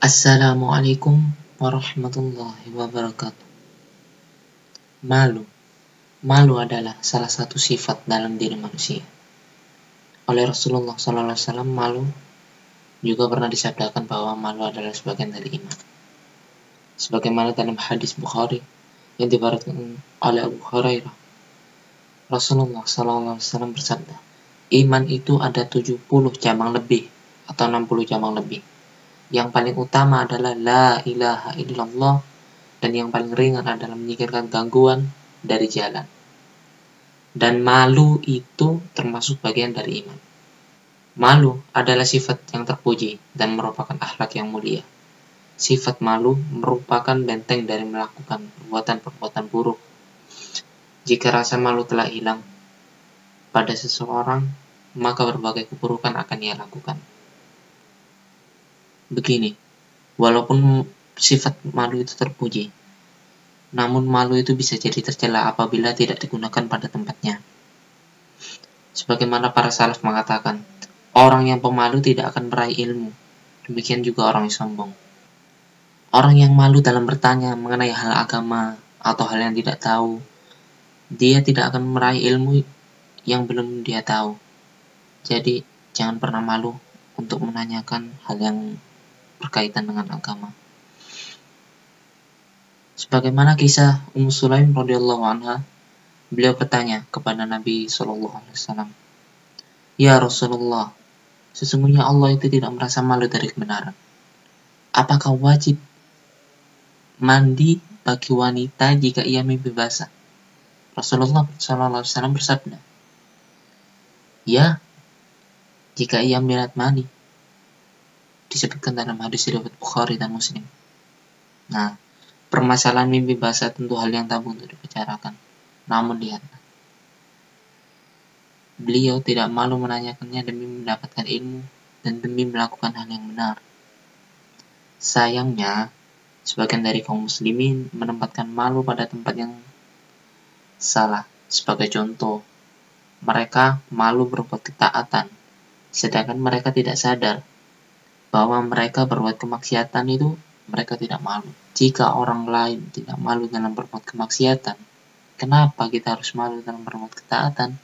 Assalamualaikum warahmatullahi wabarakatuh. Malu. Malu adalah salah satu sifat dalam diri manusia. Oleh Rasulullah SAW, malu juga pernah disabdakan bahwa malu adalah sebagian dari iman. Sebagaimana dalam hadis Bukhari yang dibaratkan oleh Abu Hurairah, Rasulullah SAW bersabda, iman itu ada 70 cabang lebih atau 60 cabang lebih yang paling utama adalah la ilaha illallah dan yang paling ringan adalah menyingkirkan gangguan dari jalan. Dan malu itu termasuk bagian dari iman. Malu adalah sifat yang terpuji dan merupakan akhlak yang mulia. Sifat malu merupakan benteng dari melakukan perbuatan-perbuatan buruk. Jika rasa malu telah hilang pada seseorang, maka berbagai keburukan akan ia lakukan begini, walaupun sifat malu itu terpuji, namun malu itu bisa jadi tercela apabila tidak digunakan pada tempatnya. Sebagaimana para salaf mengatakan, orang yang pemalu tidak akan meraih ilmu, demikian juga orang yang sombong. Orang yang malu dalam bertanya mengenai hal agama atau hal yang tidak tahu, dia tidak akan meraih ilmu yang belum dia tahu. Jadi, jangan pernah malu untuk menanyakan hal yang berkaitan dengan agama. Sebagaimana kisah Ummu Sulaim radhiyallahu anha, beliau bertanya kepada Nabi Shallallahu alaihi wasallam, "Ya Rasulullah, sesungguhnya Allah itu tidak merasa malu dari kebenaran. Apakah wajib mandi bagi wanita jika ia mimpi basah?" Rasulullah Shallallahu alaihi wasallam bersabda, "Ya, jika ia melihat mani." Disebutkan dalam hadis riwayat Bukhari dan Muslim. Nah, permasalahan mimpi basah tentu hal yang tabu untuk dibicarakan. Namun lihat, beliau tidak malu menanyakannya demi mendapatkan ilmu dan demi melakukan hal yang benar. Sayangnya, sebagian dari kaum muslimin menempatkan malu pada tempat yang salah. Sebagai contoh, mereka malu berbuat ketaatan, sedangkan mereka tidak sadar bahwa mereka berbuat kemaksiatan itu mereka tidak malu. Jika orang lain tidak malu dalam berbuat kemaksiatan, kenapa kita harus malu dalam berbuat ketaatan?